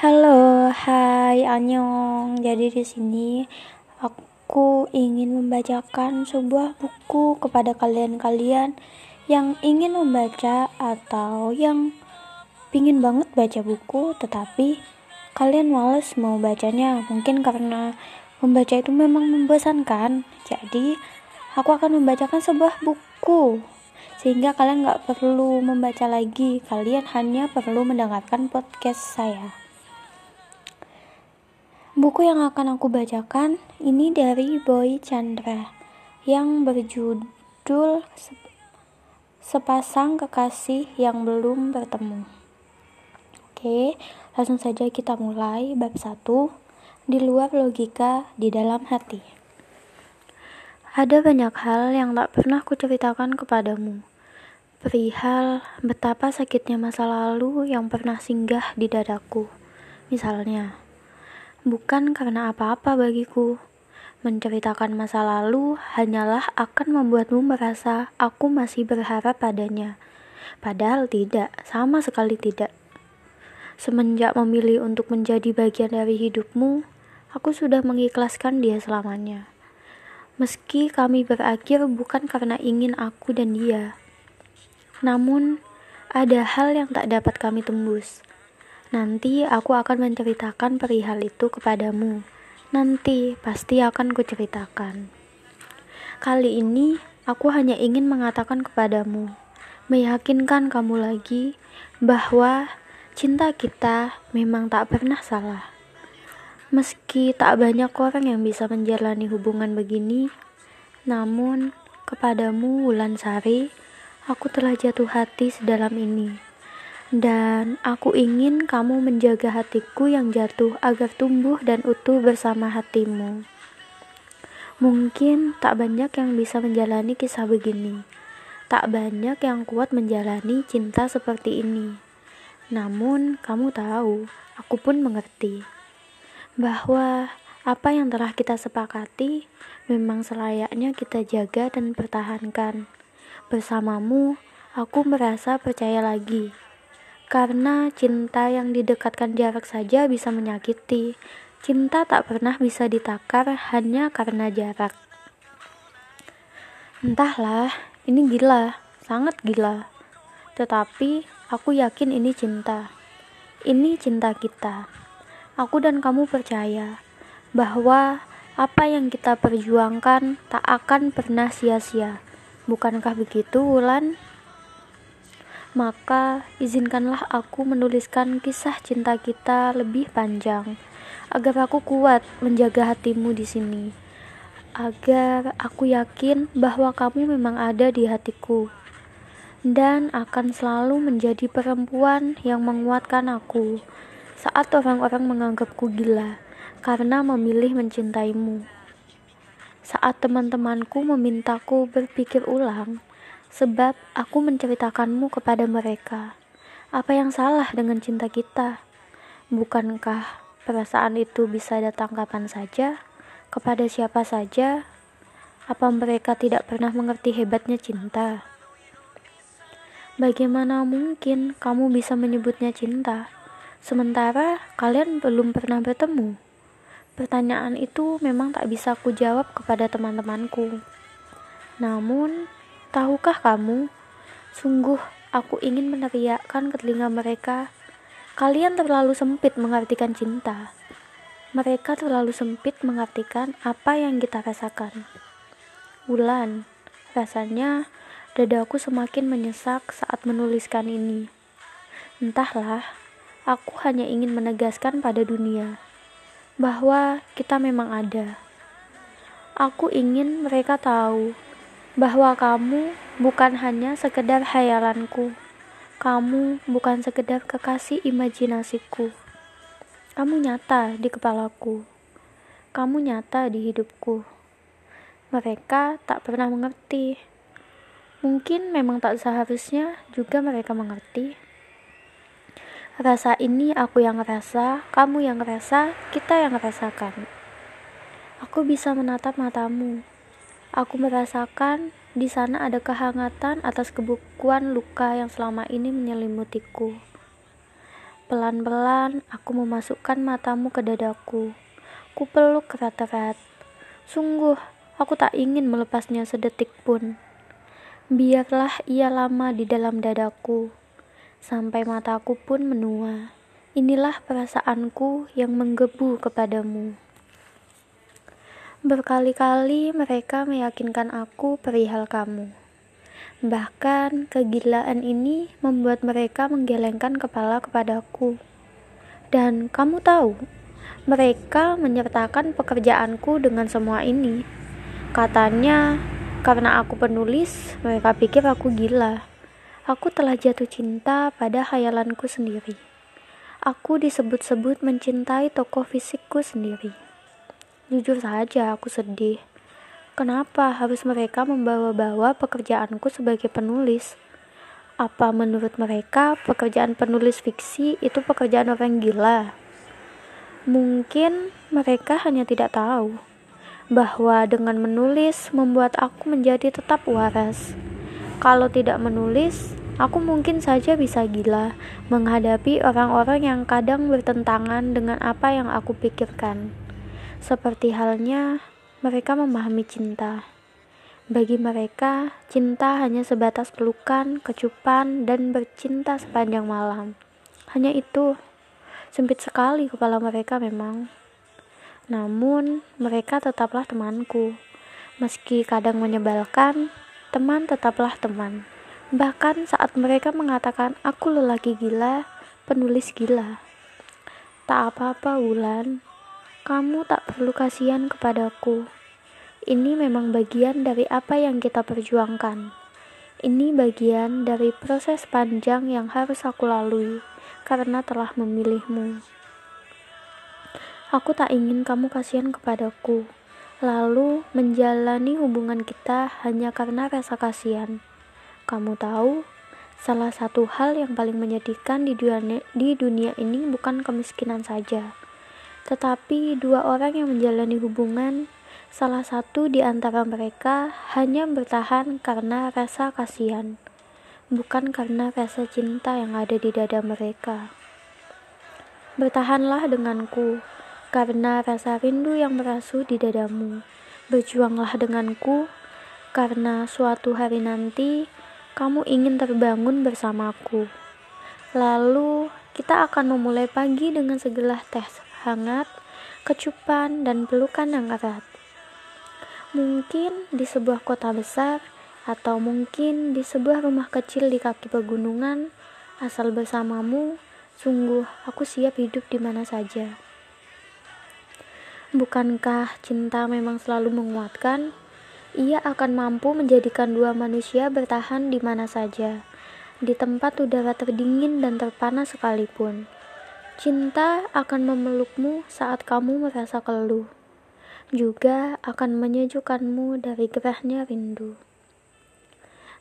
Halo, hai, Anyong. Jadi di sini aku ingin membacakan sebuah buku kepada kalian-kalian yang ingin membaca atau yang pingin banget baca buku tetapi kalian males mau bacanya. Mungkin karena membaca itu memang membosankan. Jadi aku akan membacakan sebuah buku sehingga kalian nggak perlu membaca lagi kalian hanya perlu mendengarkan podcast saya Buku yang akan aku bacakan ini dari Boy Chandra yang berjudul Sepasang Kekasih yang Belum Bertemu. Oke, langsung saja kita mulai bab 1 di luar logika di dalam hati. Ada banyak hal yang tak pernah kuceritakan kepadamu. Perihal betapa sakitnya masa lalu yang pernah singgah di dadaku. Misalnya, bukan karena apa-apa bagiku. Menceritakan masa lalu hanyalah akan membuatmu merasa aku masih berharap padanya. Padahal tidak, sama sekali tidak. Semenjak memilih untuk menjadi bagian dari hidupmu, aku sudah mengikhlaskan dia selamanya. Meski kami berakhir bukan karena ingin aku dan dia, namun ada hal yang tak dapat kami tembus. Nanti aku akan menceritakan perihal itu kepadamu. Nanti pasti akan kuceritakan. Kali ini aku hanya ingin mengatakan kepadamu, meyakinkan kamu lagi bahwa cinta kita memang tak pernah salah. Meski tak banyak orang yang bisa menjalani hubungan begini, namun kepadamu Wulan Sari, aku telah jatuh hati sedalam ini dan aku ingin kamu menjaga hatiku yang jatuh agar tumbuh dan utuh bersama hatimu. Mungkin tak banyak yang bisa menjalani kisah begini, tak banyak yang kuat menjalani cinta seperti ini. Namun, kamu tahu, aku pun mengerti bahwa apa yang telah kita sepakati memang selayaknya kita jaga dan pertahankan. Bersamamu, aku merasa percaya lagi karena cinta yang didekatkan jarak saja bisa menyakiti. Cinta tak pernah bisa ditakar hanya karena jarak. Entahlah, ini gila, sangat gila. Tetapi aku yakin ini cinta. Ini cinta kita. Aku dan kamu percaya bahwa apa yang kita perjuangkan tak akan pernah sia-sia. Bukankah begitu, Wulan? Maka izinkanlah aku menuliskan kisah cinta kita lebih panjang, agar aku kuat menjaga hatimu di sini, agar aku yakin bahwa kamu memang ada di hatiku, dan akan selalu menjadi perempuan yang menguatkan aku saat orang-orang menganggapku gila karena memilih mencintaimu. Saat teman-temanku memintaku berpikir ulang, sebab aku menceritakanmu kepada mereka. Apa yang salah dengan cinta kita? Bukankah perasaan itu bisa datang kapan saja, kepada siapa saja? Apa mereka tidak pernah mengerti hebatnya cinta? Bagaimana mungkin kamu bisa menyebutnya cinta, sementara kalian belum pernah bertemu? Pertanyaan itu memang tak bisa aku jawab kepada teman-temanku. Namun, Tahukah kamu, sungguh aku ingin meneriakkan ke telinga mereka, kalian terlalu sempit mengartikan cinta. Mereka terlalu sempit mengartikan apa yang kita rasakan. Bulan, rasanya dadaku semakin menyesak saat menuliskan ini. Entahlah, aku hanya ingin menegaskan pada dunia bahwa kita memang ada. Aku ingin mereka tahu bahwa kamu bukan hanya sekedar hayalanku. Kamu bukan sekedar kekasih imajinasiku. Kamu nyata di kepalaku. Kamu nyata di hidupku. Mereka tak pernah mengerti. Mungkin memang tak seharusnya juga mereka mengerti. Rasa ini aku yang ngerasa, kamu yang ngerasa, kita yang ngerasakan. Aku bisa menatap matamu, Aku merasakan di sana ada kehangatan atas kebukuan luka yang selama ini menyelimutiku. Pelan-pelan aku memasukkan matamu ke dadaku. Ku peluk erat-erat. Sungguh, aku tak ingin melepasnya sedetik pun. Biarlah ia lama di dalam dadaku, sampai mataku pun menua. Inilah perasaanku yang menggebu kepadamu. Berkali-kali mereka meyakinkan aku perihal kamu. Bahkan kegilaan ini membuat mereka menggelengkan kepala kepadaku. Dan kamu tahu, mereka menyertakan pekerjaanku dengan semua ini. Katanya, karena aku penulis, mereka pikir aku gila. Aku telah jatuh cinta pada khayalanku sendiri. Aku disebut-sebut mencintai tokoh fisikku sendiri. Jujur saja, aku sedih Kenapa harus mereka membawa-bawa pekerjaanku sebagai penulis? Apa menurut mereka pekerjaan penulis fiksi itu pekerjaan orang gila? Mungkin mereka hanya tidak tahu bahwa dengan menulis membuat aku menjadi tetap waras. Kalau tidak menulis, aku mungkin saja bisa gila menghadapi orang-orang yang kadang bertentangan dengan apa yang aku pikirkan. Seperti halnya mereka memahami cinta. Bagi mereka, cinta hanya sebatas pelukan, kecupan, dan bercinta sepanjang malam. Hanya itu, sempit sekali kepala mereka memang. Namun, mereka tetaplah temanku. Meski kadang menyebalkan, teman tetaplah teman. Bahkan saat mereka mengatakan aku lelaki gila, penulis gila. Tak apa-apa, Wulan. Kamu tak perlu kasihan kepadaku. Ini memang bagian dari apa yang kita perjuangkan. Ini bagian dari proses panjang yang harus aku lalui karena telah memilihmu. Aku tak ingin kamu kasihan kepadaku, lalu menjalani hubungan kita hanya karena rasa kasihan. Kamu tahu, salah satu hal yang paling menyedihkan di dunia, di dunia ini bukan kemiskinan saja tetapi dua orang yang menjalani hubungan, salah satu di antara mereka hanya bertahan karena rasa kasihan, bukan karena rasa cinta yang ada di dada mereka. Bertahanlah denganku, karena rasa rindu yang merasuk di dadamu. Berjuanglah denganku, karena suatu hari nanti kamu ingin terbangun bersamaku. Lalu kita akan memulai pagi dengan segelas teh hangat, kecupan, dan pelukan yang erat. Mungkin di sebuah kota besar, atau mungkin di sebuah rumah kecil di kaki pegunungan, asal bersamamu, sungguh aku siap hidup di mana saja. Bukankah cinta memang selalu menguatkan? Ia akan mampu menjadikan dua manusia bertahan di mana saja, di tempat udara terdingin dan terpanas sekalipun. Cinta akan memelukmu saat kamu merasa keluh, juga akan menyejukkanmu dari gerahnya rindu.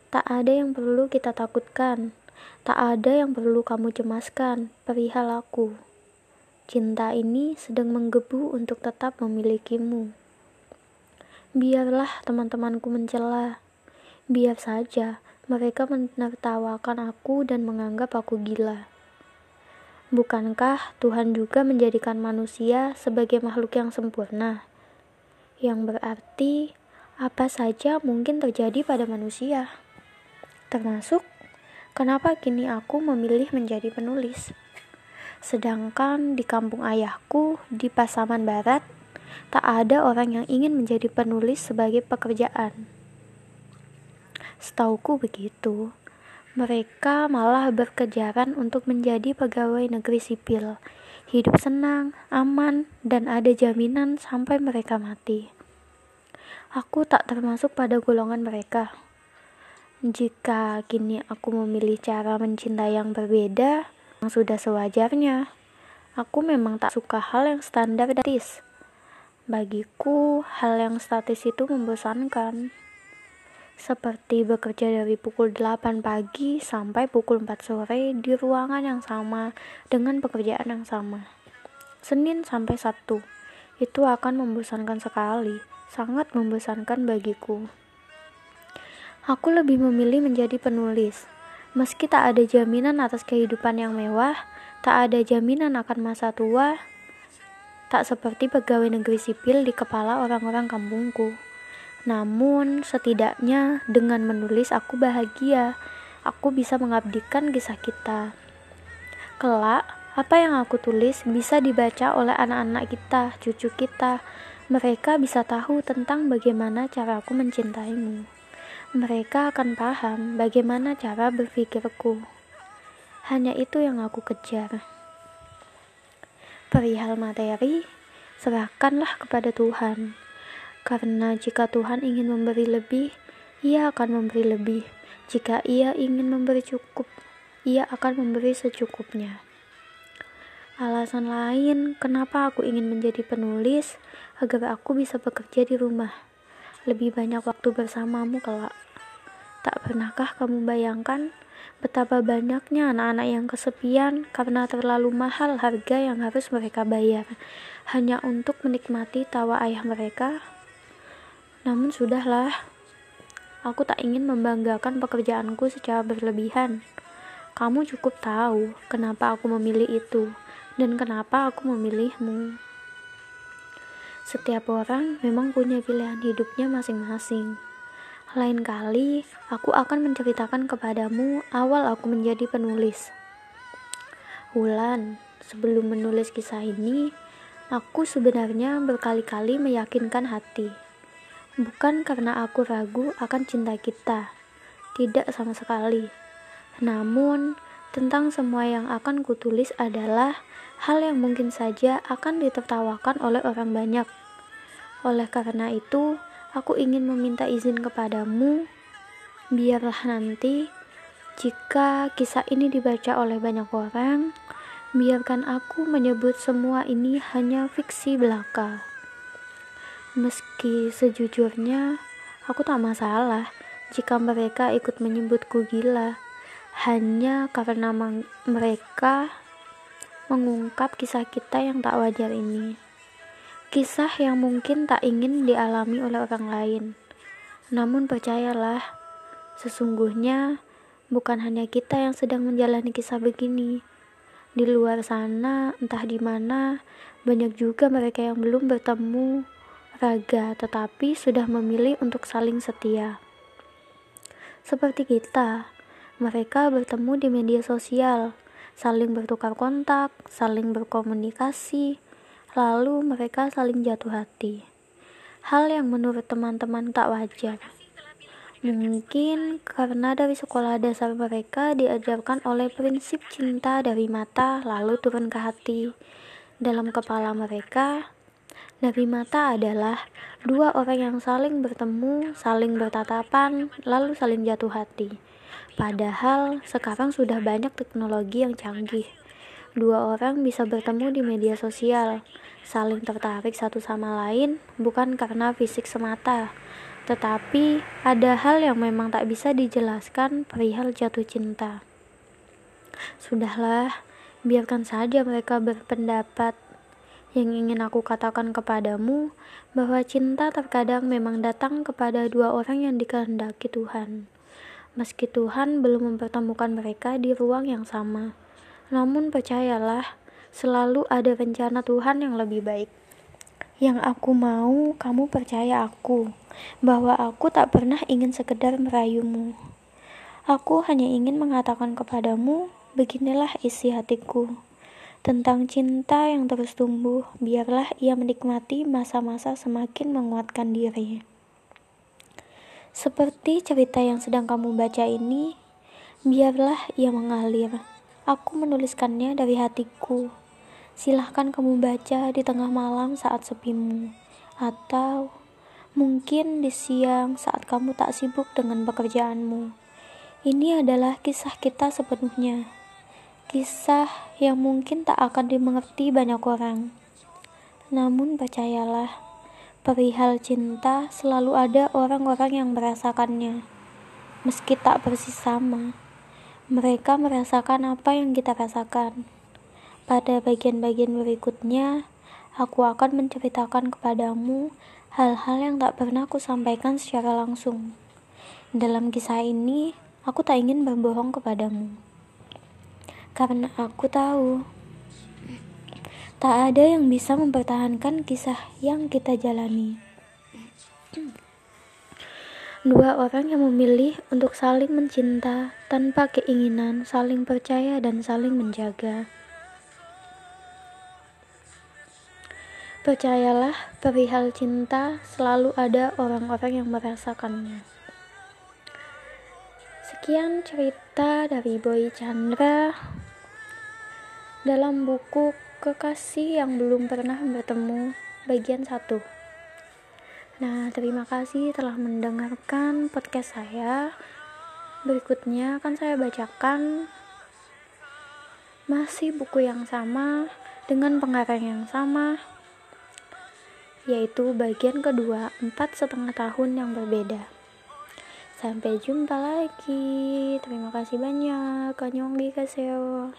Tak ada yang perlu kita takutkan, tak ada yang perlu kamu cemaskan perihal aku. Cinta ini sedang menggebu untuk tetap memilikimu. Biarlah teman-temanku mencela, biar saja mereka menertawakan aku dan menganggap aku gila. Bukankah Tuhan juga menjadikan manusia sebagai makhluk yang sempurna? Yang berarti apa saja mungkin terjadi pada manusia. Termasuk kenapa kini aku memilih menjadi penulis. Sedangkan di kampung ayahku di Pasaman Barat, tak ada orang yang ingin menjadi penulis sebagai pekerjaan. Setauku begitu mereka malah berkejaran untuk menjadi pegawai negeri sipil. Hidup senang, aman, dan ada jaminan sampai mereka mati. Aku tak termasuk pada golongan mereka. Jika kini aku memilih cara mencintai yang berbeda, yang sudah sewajarnya. Aku memang tak suka hal yang standaris. Bagiku, hal yang statis itu membosankan seperti bekerja dari pukul 8 pagi sampai pukul 4 sore di ruangan yang sama dengan pekerjaan yang sama. Senin sampai Sabtu. Itu akan membosankan sekali, sangat membosankan bagiku. Aku lebih memilih menjadi penulis. Meski tak ada jaminan atas kehidupan yang mewah, Tak ada jaminan akan masa tua, tak seperti pegawai negeri sipil di kepala orang-orang kampungku. Namun, setidaknya dengan menulis aku bahagia. Aku bisa mengabdikan kisah kita. Kelak, apa yang aku tulis bisa dibaca oleh anak-anak kita, cucu kita. Mereka bisa tahu tentang bagaimana cara aku mencintaimu. Mereka akan paham bagaimana cara berpikirku. Hanya itu yang aku kejar. Perihal materi, serahkanlah kepada Tuhan. Karena jika Tuhan ingin memberi lebih, Ia akan memberi lebih. Jika Ia ingin memberi cukup, Ia akan memberi secukupnya. Alasan lain kenapa aku ingin menjadi penulis agar aku bisa bekerja di rumah. Lebih banyak waktu bersamamu kelak. Tak pernahkah kamu bayangkan Betapa banyaknya anak-anak yang kesepian karena terlalu mahal harga yang harus mereka bayar hanya untuk menikmati tawa ayah mereka. Namun sudahlah, aku tak ingin membanggakan pekerjaanku secara berlebihan. Kamu cukup tahu kenapa aku memilih itu dan kenapa aku memilihmu. Setiap orang memang punya pilihan hidupnya masing-masing. Lain kali, aku akan menceritakan kepadamu awal aku menjadi penulis. Wulan, sebelum menulis kisah ini, aku sebenarnya berkali-kali meyakinkan hati. Bukan karena aku ragu akan cinta kita, tidak sama sekali. Namun, tentang semua yang akan kutulis adalah hal yang mungkin saja akan ditertawakan oleh orang banyak. Oleh karena itu, Aku ingin meminta izin kepadamu, biarlah nanti jika kisah ini dibaca oleh banyak orang, biarkan aku menyebut semua ini hanya fiksi belaka. Meski sejujurnya, aku tak masalah jika mereka ikut menyebutku gila, hanya karena mereka mengungkap kisah kita yang tak wajar ini. Kisah yang mungkin tak ingin dialami oleh orang lain. Namun percayalah, sesungguhnya bukan hanya kita yang sedang menjalani kisah begini. Di luar sana, entah di mana, banyak juga mereka yang belum bertemu raga tetapi sudah memilih untuk saling setia. Seperti kita, mereka bertemu di media sosial, saling bertukar kontak, saling berkomunikasi, lalu mereka saling jatuh hati. Hal yang menurut teman-teman tak wajar. Mungkin karena dari sekolah dasar mereka diajarkan oleh prinsip cinta dari mata lalu turun ke hati. Dalam kepala mereka, dari mata adalah dua orang yang saling bertemu, saling bertatapan, lalu saling jatuh hati. Padahal sekarang sudah banyak teknologi yang canggih dua orang bisa bertemu di media sosial, saling tertarik satu sama lain bukan karena fisik semata, tetapi ada hal yang memang tak bisa dijelaskan perihal jatuh cinta. Sudahlah, biarkan saja mereka berpendapat. Yang ingin aku katakan kepadamu bahwa cinta terkadang memang datang kepada dua orang yang dikehendaki Tuhan. Meski Tuhan belum mempertemukan mereka di ruang yang sama. Namun percayalah, selalu ada rencana Tuhan yang lebih baik. Yang aku mau, kamu percaya aku, bahwa aku tak pernah ingin sekedar merayumu. Aku hanya ingin mengatakan kepadamu, beginilah isi hatiku. Tentang cinta yang terus tumbuh, biarlah ia menikmati masa-masa semakin menguatkan diri. Seperti cerita yang sedang kamu baca ini, biarlah ia mengalir Aku menuliskannya dari hatiku. Silahkan kamu baca di tengah malam saat sepimu, atau mungkin di siang saat kamu tak sibuk dengan pekerjaanmu. Ini adalah kisah kita sepenuhnya. Kisah yang mungkin tak akan dimengerti banyak orang. Namun percayalah, perihal cinta selalu ada orang-orang yang merasakannya, meski tak persis sama. Mereka merasakan apa yang kita rasakan. Pada bagian-bagian berikutnya, aku akan menceritakan kepadamu hal-hal yang tak pernah aku sampaikan secara langsung. Dalam kisah ini, aku tak ingin berbohong kepadamu. Karena aku tahu tak ada yang bisa mempertahankan kisah yang kita jalani. Dua orang yang memilih untuk saling mencinta tanpa keinginan saling percaya dan saling menjaga. Percayalah, perihal cinta selalu ada orang-orang yang merasakannya. Sekian cerita dari Boy Chandra dalam buku Kekasih yang belum pernah bertemu bagian 1. Nah, terima kasih telah mendengarkan podcast saya. Berikutnya akan saya bacakan masih buku yang sama dengan pengarang yang sama yaitu bagian kedua empat setengah tahun yang berbeda. Sampai jumpa lagi. Terima kasih banyak. Kanyong di kaseo.